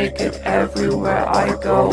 I take it everywhere I go.